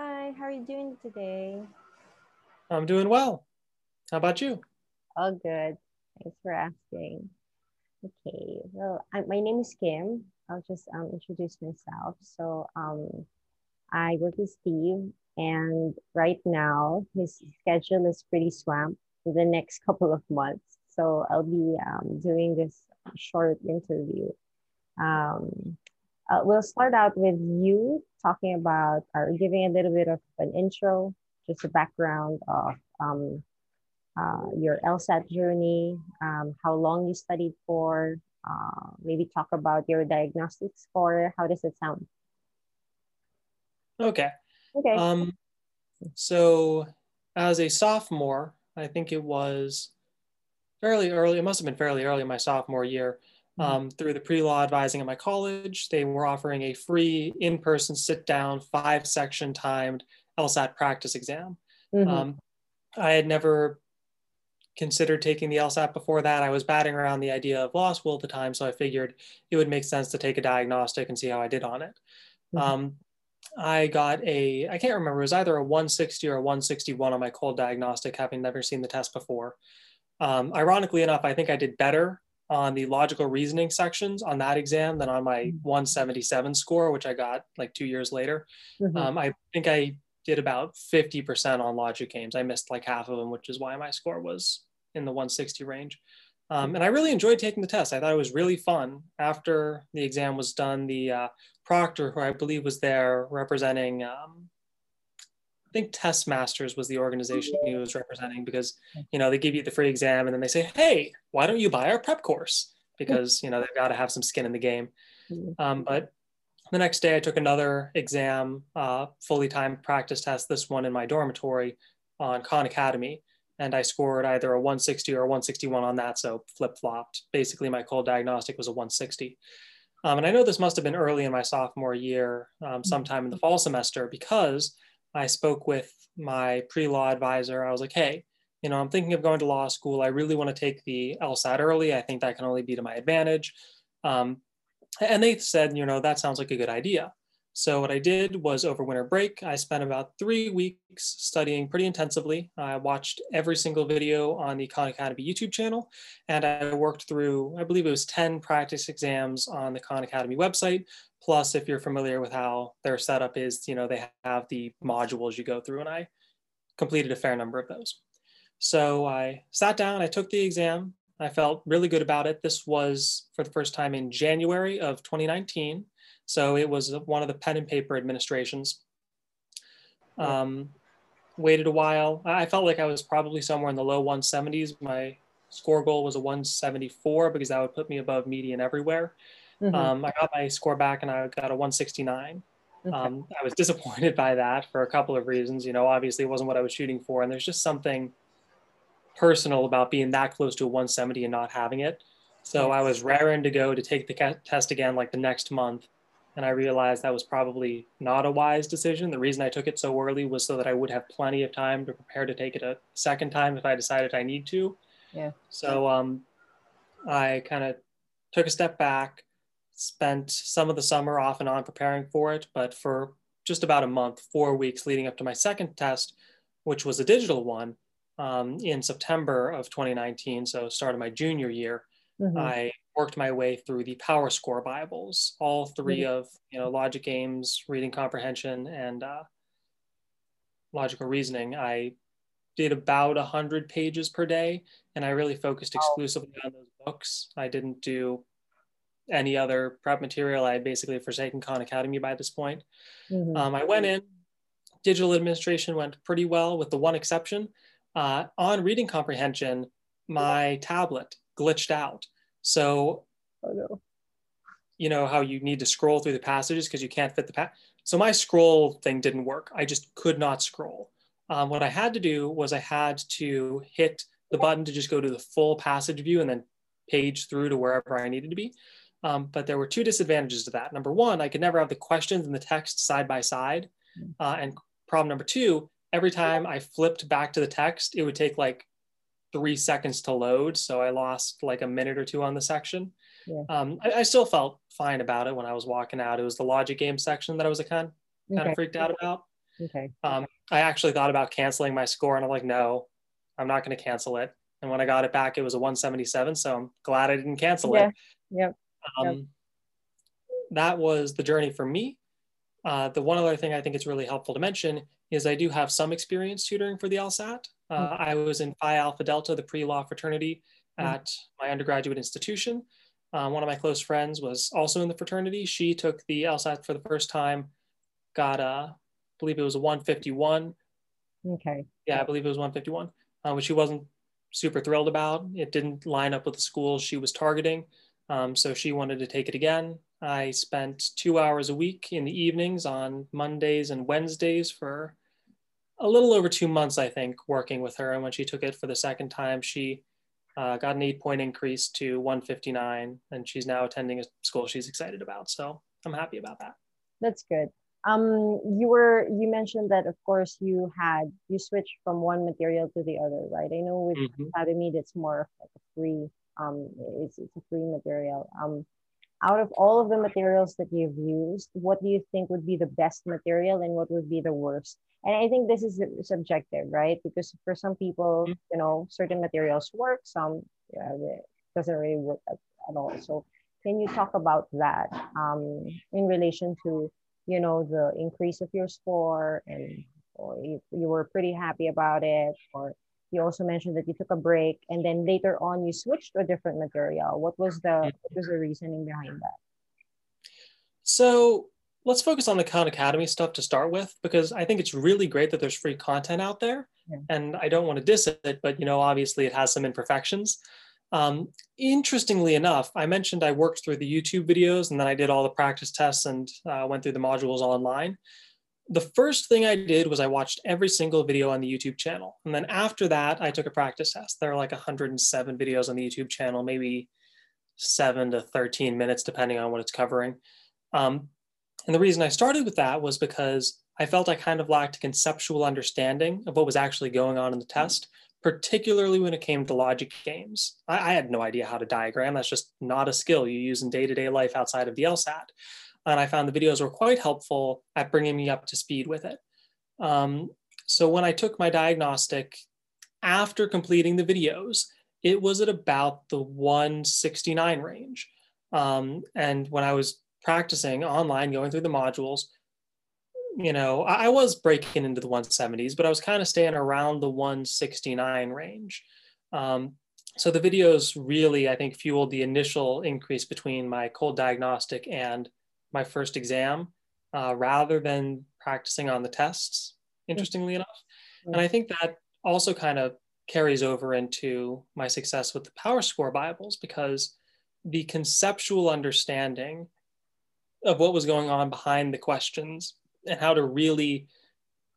Hi, how are you doing today? I'm doing well. How about you? All good. Thanks for asking. Okay, well, I, my name is Kim. I'll just um, introduce myself. So, um, I work with Steve, and right now his schedule is pretty swamped for the next couple of months. So, I'll be um, doing this short interview. Um, uh, we'll start out with you talking about or giving a little bit of an intro, just a background of um, uh, your LSAT journey, um, how long you studied for, uh, maybe talk about your diagnostic score. How does it sound? Okay. Okay. Um, so as a sophomore, I think it was fairly early, it must have been fairly early in my sophomore year. Um, through the pre-law advising at my college, they were offering a free in-person sit-down five section timed LSAT practice exam. Mm-hmm. Um, I had never considered taking the LSAT before that. I was batting around the idea of law school at the time, so I figured it would make sense to take a diagnostic and see how I did on it. Mm-hmm. Um, I got a, I can't remember, it was either a 160 or a 161 on my cold diagnostic, having never seen the test before. Um, ironically enough, I think I did better on the logical reasoning sections on that exam than on my mm-hmm. 177 score, which I got like two years later. Mm-hmm. Um, I think I did about 50% on logic games. I missed like half of them, which is why my score was in the 160 range. Um, and I really enjoyed taking the test. I thought it was really fun. After the exam was done, the uh, proctor, who I believe was there representing, um, I think Test Masters was the organization he was representing because, you know, they give you the free exam and then they say, hey, why don't you buy our prep course? Because, you know, they've got to have some skin in the game. Um, but the next day I took another exam, uh, fully timed practice test, this one in my dormitory on Khan Academy and I scored either a 160 or a 161 on that. So flip flopped. Basically, my cold diagnostic was a 160. Um, and I know this must have been early in my sophomore year, um, sometime in the fall semester, because I spoke with my pre law advisor. I was like, hey, you know, I'm thinking of going to law school. I really want to take the LSAT early. I think that can only be to my advantage. Um, and they said, you know, that sounds like a good idea. So what I did was over winter break, I spent about three weeks studying pretty intensively. I watched every single video on the Khan Academy YouTube channel, and I worked through, I believe it was 10 practice exams on the Khan Academy website. Plus, if you're familiar with how their setup is, you know, they have the modules you go through, and I completed a fair number of those. So I sat down, I took the exam. I felt really good about it. This was for the first time in January of 2019. So it was one of the pen and paper administrations. Um, waited a while. I felt like I was probably somewhere in the low 170s. My score goal was a 174 because that would put me above median everywhere. Mm-hmm. Um, I got my score back and I got a 169. Okay. Um, I was disappointed by that for a couple of reasons. You know, obviously it wasn't what I was shooting for, and there's just something personal about being that close to a 170 and not having it. So yes. I was raring to go to take the test again like the next month and I realized that was probably not a wise decision. The reason I took it so early was so that I would have plenty of time to prepare to take it a second time if I decided I need to. Yeah. So um, I kind of took a step back, spent some of the summer off and on preparing for it, but for just about a month, four weeks leading up to my second test, which was a digital one um, in September of 2019, so start of my junior year, mm-hmm. I worked my way through the PowerScore Bibles, all 3 mm-hmm. of you know logic games, reading comprehension, and uh, logical reasoning. I did about a hundred pages per day, and I really focused exclusively on those books. I didn't do any other prep material. I had basically forsaken Khan Academy by this point. Mm-hmm. Um, I went in. Digital administration went pretty well, with the one exception. Uh, on reading comprehension, my tablet glitched out. So, oh, no. you know how you need to scroll through the passages because you can't fit the pa- So my scroll thing didn't work. I just could not scroll. Um, what I had to do was I had to hit the button to just go to the full passage view and then page through to wherever I needed to be. Um, but there were two disadvantages to that. Number one, I could never have the questions and the text side by side. Hmm. Uh, and problem number two, every time I flipped back to the text, it would take like three seconds to load. So I lost like a minute or two on the section. Yeah. Um, I, I, still felt fine about it when I was walking out. It was the logic game section that I was kind, kind okay. of freaked out about. Okay. Um, I actually thought about canceling my score, and I'm like, no, I'm not going to cancel it. And when I got it back, it was a 177. So I'm glad I didn't cancel yeah. it. Yep. Um, yep. That was the journey for me. Uh, the one other thing I think it's really helpful to mention is I do have some experience tutoring for the LSAT. Uh, mm-hmm. I was in Phi Alpha Delta, the pre-law fraternity mm-hmm. at my undergraduate institution. Uh, one of my close friends was also in the fraternity. She took the LSAT for the first time, got a, I believe it was a 151. Okay. Yeah, I believe it was 151, uh, which she wasn't super thrilled about. It didn't line up with the schools she was targeting. Um, so she wanted to take it again. I spent two hours a week in the evenings on Mondays and Wednesdays for a little over two months, I think, working with her. And when she took it for the second time, she uh, got an eight point increase to 159, and she's now attending a school she's excited about. So I'm happy about that. That's good. Um, you were you mentioned that of course you had you switched from one material to the other, right? I know with mm-hmm. Academy it's more like a free um, it's it's a free material. Um, out of all of the materials that you've used, what do you think would be the best material and what would be the worst? And I think this is subjective, right? Because for some people, mm-hmm. you know, certain materials work, some yeah, doesn't really work at, at, all. So can you talk about that um, in relation to, you know, the increase of your score and or you, you were pretty happy about it or you also mentioned that you took a break and then later on you switched to a different material. What was the what was the reasoning behind that? So let's focus on the khan academy stuff to start with because i think it's really great that there's free content out there yeah. and i don't want to diss it but you know obviously it has some imperfections. Um, interestingly enough i mentioned i worked through the youtube videos and then i did all the practice tests and uh, went through the modules online the first thing I did was I watched every single video on the YouTube channel. And then after that, I took a practice test. There are like 107 videos on the YouTube channel, maybe seven to 13 minutes, depending on what it's covering. Um, and the reason I started with that was because I felt I kind of lacked a conceptual understanding of what was actually going on in the test, particularly when it came to logic games. I, I had no idea how to diagram. That's just not a skill you use in day to day life outside of the LSAT and I found the videos were quite helpful at bringing me up to speed with it. Um, so when I took my diagnostic after completing the videos, it was at about the 169 range. Um, and when I was practicing online, going through the modules, you know, I, I was breaking into the 170s, but I was kind of staying around the 169 range. Um, so the videos really, I think, fueled the initial increase between my cold diagnostic and my first exam uh, rather than practicing on the tests, interestingly enough. And I think that also kind of carries over into my success with the PowerScore Bibles because the conceptual understanding of what was going on behind the questions and how to really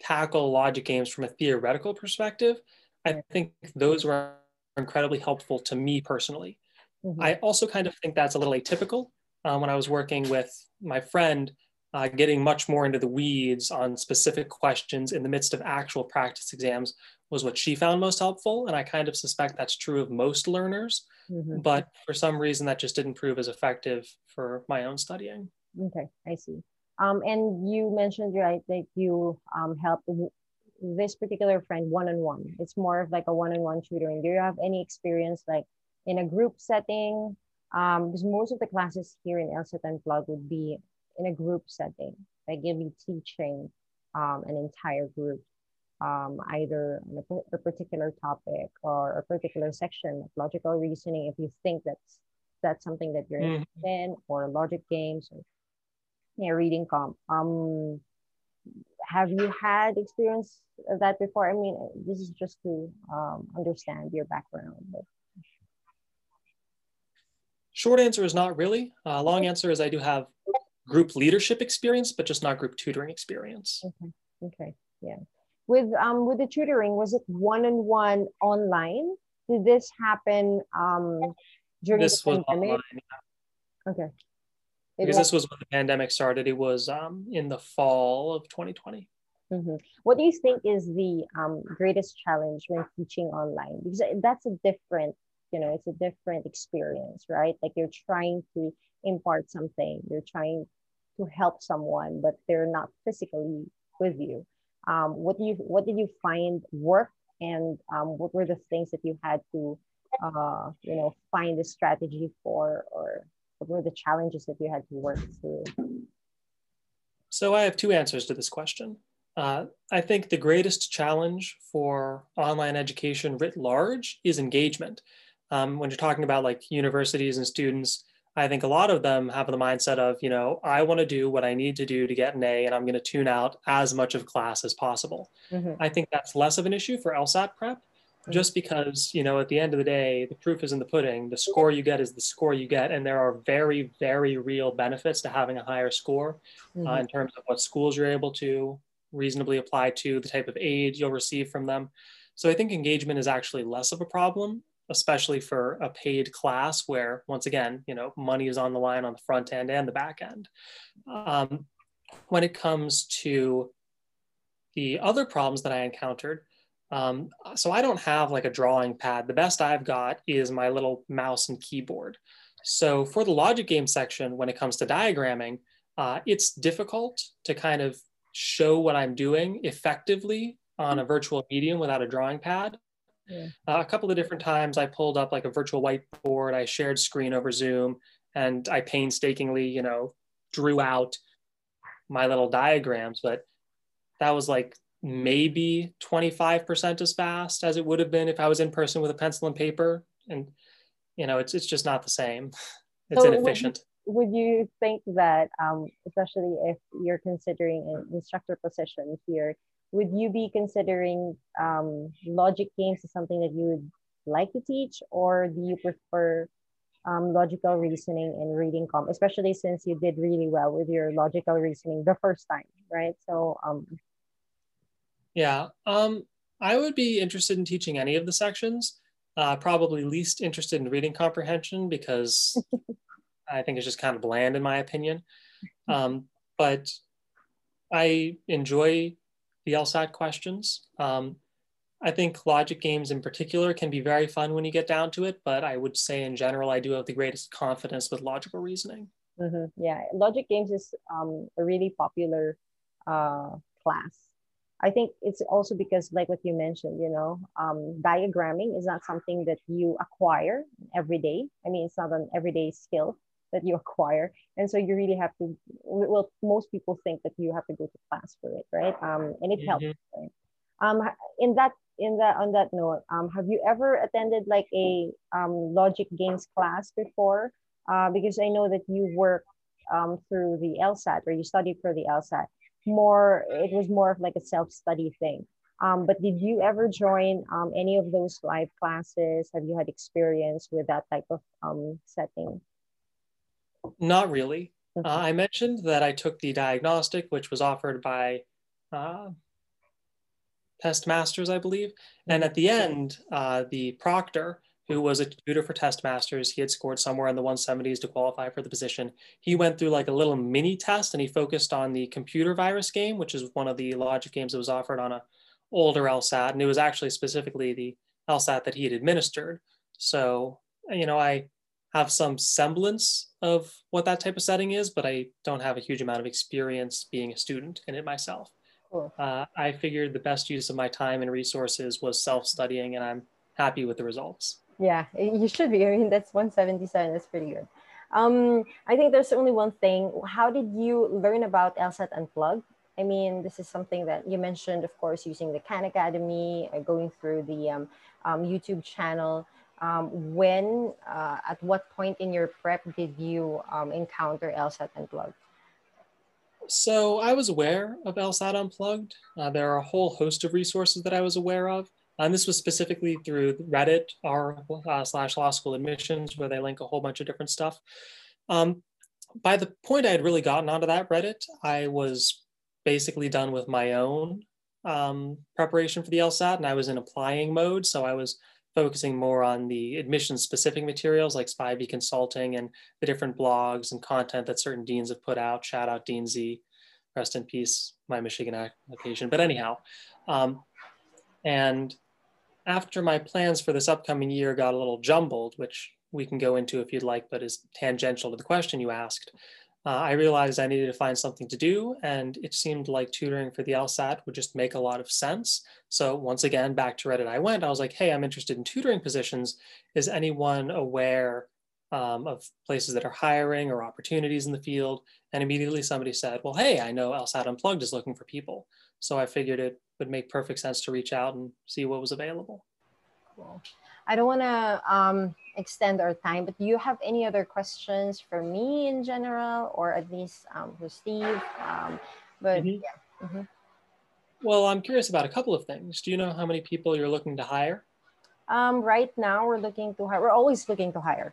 tackle logic games from a theoretical perspective, I think those were incredibly helpful to me personally. Mm-hmm. I also kind of think that's a little atypical uh, when I was working with my friend, uh, getting much more into the weeds on specific questions in the midst of actual practice exams was what she found most helpful. And I kind of suspect that's true of most learners, mm-hmm. but for some reason that just didn't prove as effective for my own studying. Okay, I see. Um, and you mentioned, right, that you um, helped this particular friend one-on-one. It's more of like a one-on-one tutoring. Do you have any experience like in a group setting um, because most of the classes here in LSAT Unplugged would be in a group setting. Like you'll be teaching um, an entire group, um, either on a, a, particular topic or a particular section of logical reasoning. If you think that's that's something that you're mm. interested in, or logic games, or yeah, reading comp. Um, have you had experience of that before? I mean, this is just to um, understand your background. But Short answer is not really. Uh, long answer is I do have group leadership experience, but just not group tutoring experience. Okay. Okay. Yeah. With um with the tutoring, was it one on one online? Did this happen um during this the pandemic? Online. Okay. It because was- this was when the pandemic started. It was um in the fall of 2020. Mm-hmm. What do you think is the um, greatest challenge when teaching online? Because that's a different you know it's a different experience right? Like you're trying to impart something you're trying to help someone but they're not physically with you. Um, what do you what did you find worked? And um, what were the things that you had to uh, you know find a strategy for or what were the challenges that you had to work through? So i have two answers to this question. Uh, i think the greatest challenge for online education writ large is engagement um, when you're talking about like universities and students I think a lot of them have the mindset of, you know, I want to do what I need to do to get an A and I'm going to tune out as much of class as possible. Mm-hmm. I think that's less of an issue for LSAT prep mm-hmm. just because, you know, at the end of the day, the proof is in the pudding. The score you get is the score you get. And there are very, very real benefits to having a higher score uh, mm-hmm. uh, in terms of what schools you're able to reasonably apply to, the type of aid you'll receive from them. So I think engagement is actually less of a problem especially for a paid class where once again you know money is on the line on the front end and the back end. Um, when it comes to the other problems that i encountered um, so i don't have like a drawing pad. The best i've got is my little mouse and keyboard. So for the logic game section when it comes to diagramming uh, it's difficult to kind of show what i'm doing effectively on a virtual medium without a drawing pad yeah. Uh, a couple of different times I pulled up like a virtual whiteboard, I shared screen over Zoom, and I painstakingly, you know, drew out my little diagrams, but that was like maybe 25% as fast as it would have been if I was in person with a pencil and paper. And, you know, it's, it's just not the same. It's so inefficient. Would, would you think that, um, especially if you're considering an instructor position here, would you be considering um, logic games as something that you would like to teach? Or do you prefer um, logical reasoning and reading comp especially since you did really well with your logical reasoning the first time right? So um yeah um i would be interested in teaching any of the sections. Uh, probably least interested in reading comprehension because i think it's just kind of bland in my opinion. Um, but i enjoy LSAT questions. Um, I think logic games in particular can be very fun when you get down to it, but I would say in general, I do have the greatest confidence with logical reasoning. Mm-hmm. Yeah, logic games is um, a really popular uh, class. I think it's also because, like what you mentioned, you know, um, diagramming is not something that you acquire every day. I mean, it's not an everyday skill that you acquire and so you really have to well most people think that you have to go to class for it right um and it mm-hmm. helps right? um in that in that on that note um have you ever attended like a um logic games class before uh because i know that you work um through the lsat or you studied for the lsat more it was more of like a self-study thing um, but did you ever join um, any of those live classes? Have you had experience with that type of um, setting? Not really. Uh, I mentioned that I took the diagnostic, which was offered by uh, Test Masters, I believe. And at the end, uh, the proctor, who was a tutor for Test Masters, he had scored somewhere in the 170s to qualify for the position. He went through like a little mini test and he focused on the computer virus game, which is one of the logic games that was offered on a older LSAT. And it was actually specifically the LSAT that he had administered. So, you know, I have some semblance of what that type of setting is, but I don't have a huge amount of experience being a student in it myself. Cool. Uh, I figured the best use of my time and resources was self-studying, and I'm happy with the results. Yeah, you should be. I mean, that's 177. That's pretty good. Um, I think there's only one thing. How did you learn about LSAT Unplugged? I mean, this is something that you mentioned, of course, using the Khan Academy, uh, going through the um, um, YouTube channel um, when, uh, at what point in your prep did you um, encounter LSAT Unplugged? So I was aware of LSAT Unplugged. Uh, there are a whole host of resources that I was aware of. And this was specifically through Reddit, r uh, slash law school admissions, where they link a whole bunch of different stuff. Um, by the point I had really gotten onto that Reddit, I was basically done with my own um, preparation for the LSAT, and I was in applying mode. So I was focusing more on the admission specific materials like Spivey Consulting and the different blogs and content that certain deans have put out. Shout out Dean Z, rest in peace, my Michigan application. But anyhow, um, and after my plans for this upcoming year got a little jumbled, which we can go into if you'd like, but is tangential to the question you asked, uh, I realized I needed to find something to do, and it seemed like tutoring for the LSAT would just make a lot of sense. So once again, back to Reddit I went. I was like, hey, I'm interested in tutoring positions. Is anyone aware um, of places that are hiring or opportunities in the field? And immediately somebody said, well, hey, I know LSAT Unplugged is looking for people. So I figured it would make perfect sense to reach out and see what was available. Cool. I don't want to um, extend our time, but do you have any other questions for me in general, or at least um, for Steve? Um, but mm-hmm. yeah. Mm-hmm. Well, I'm curious about a couple of things. Do you know how many people you're looking to hire? Um, right now, we're looking to hire. We're always looking to hire.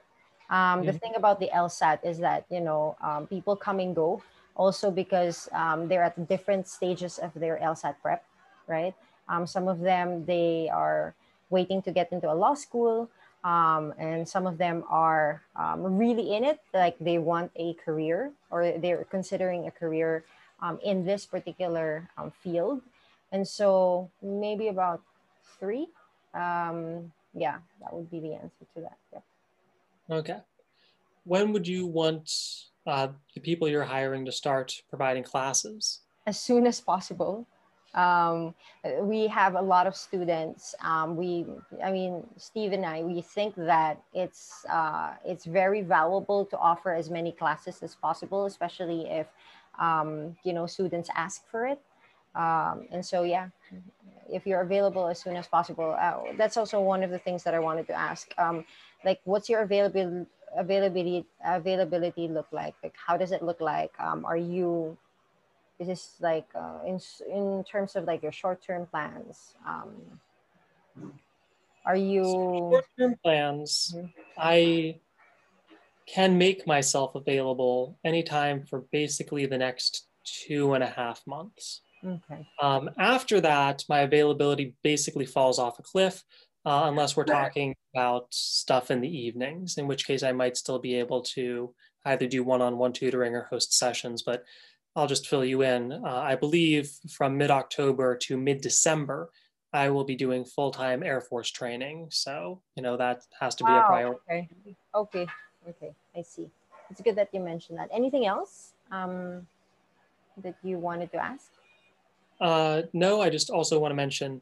Um, The mm-hmm. thing about the LSAT is that you know um, people come and go. Also, because um, they're at different stages of their LSAT prep, right? Um, some of them they are waiting to get into a law school. Um, and some of them are um, really in it, like they want a career or they're considering a career um, in this particular um, field. And so maybe about three. Um, yeah, that would be the answer to that. Yeah. Okay. When would you want uh, the people you're hiring to start providing classes? As soon as possible. Um, we have a lot of students. Um, we, I mean, Steve and I, we think that it's uh, it's very valuable to offer as many classes as possible, especially if um, you know students ask for it. Um, and so, yeah, if you're available as soon as possible, uh, that's also one of the things that I wanted to ask. Um, like, what's your availability? availability availability look like like how does it look like um, are you this is like uh, in in terms of like your short term plans. Um, are you short term plans? Mm-hmm. I can make myself available anytime for basically the next two and a half months. Okay. Um, after that, my availability basically falls off a cliff. Uh, unless we're talking about stuff in the evenings, in which case I might still be able to either do one on one tutoring or host sessions. But I'll just fill you in. Uh, I believe from mid October to mid December, I will be doing full time Air Force training. So, you know, that has to be wow, a priority. Okay. Okay. Okay. I see. It's good that you mentioned that. Anything else um, that you wanted to ask? Uh, no, I just also want to mention,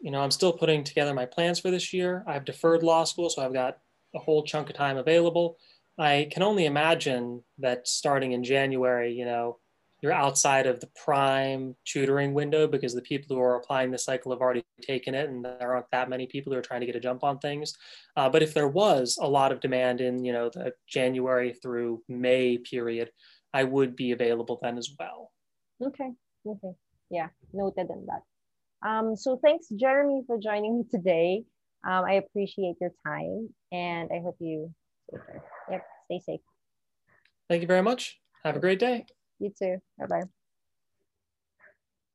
you know, I'm still putting together my plans for this year. I've deferred law school, so I've got a whole chunk of time available. I can only imagine that starting in January, you know, you're outside of the prime tutoring window because the people who are applying the cycle have already taken it and there aren't that many people who are trying to get a jump on things. Uh, but if there was a lot of demand in you know the january through may period i would be available then as well. Okay. Okay. Yeah noted on that. Um, so thanks jeremy for joining me today. Um, i appreciate your time and i hope you yep stay safe. Thank you very much. Have a great day you too. Bye bye.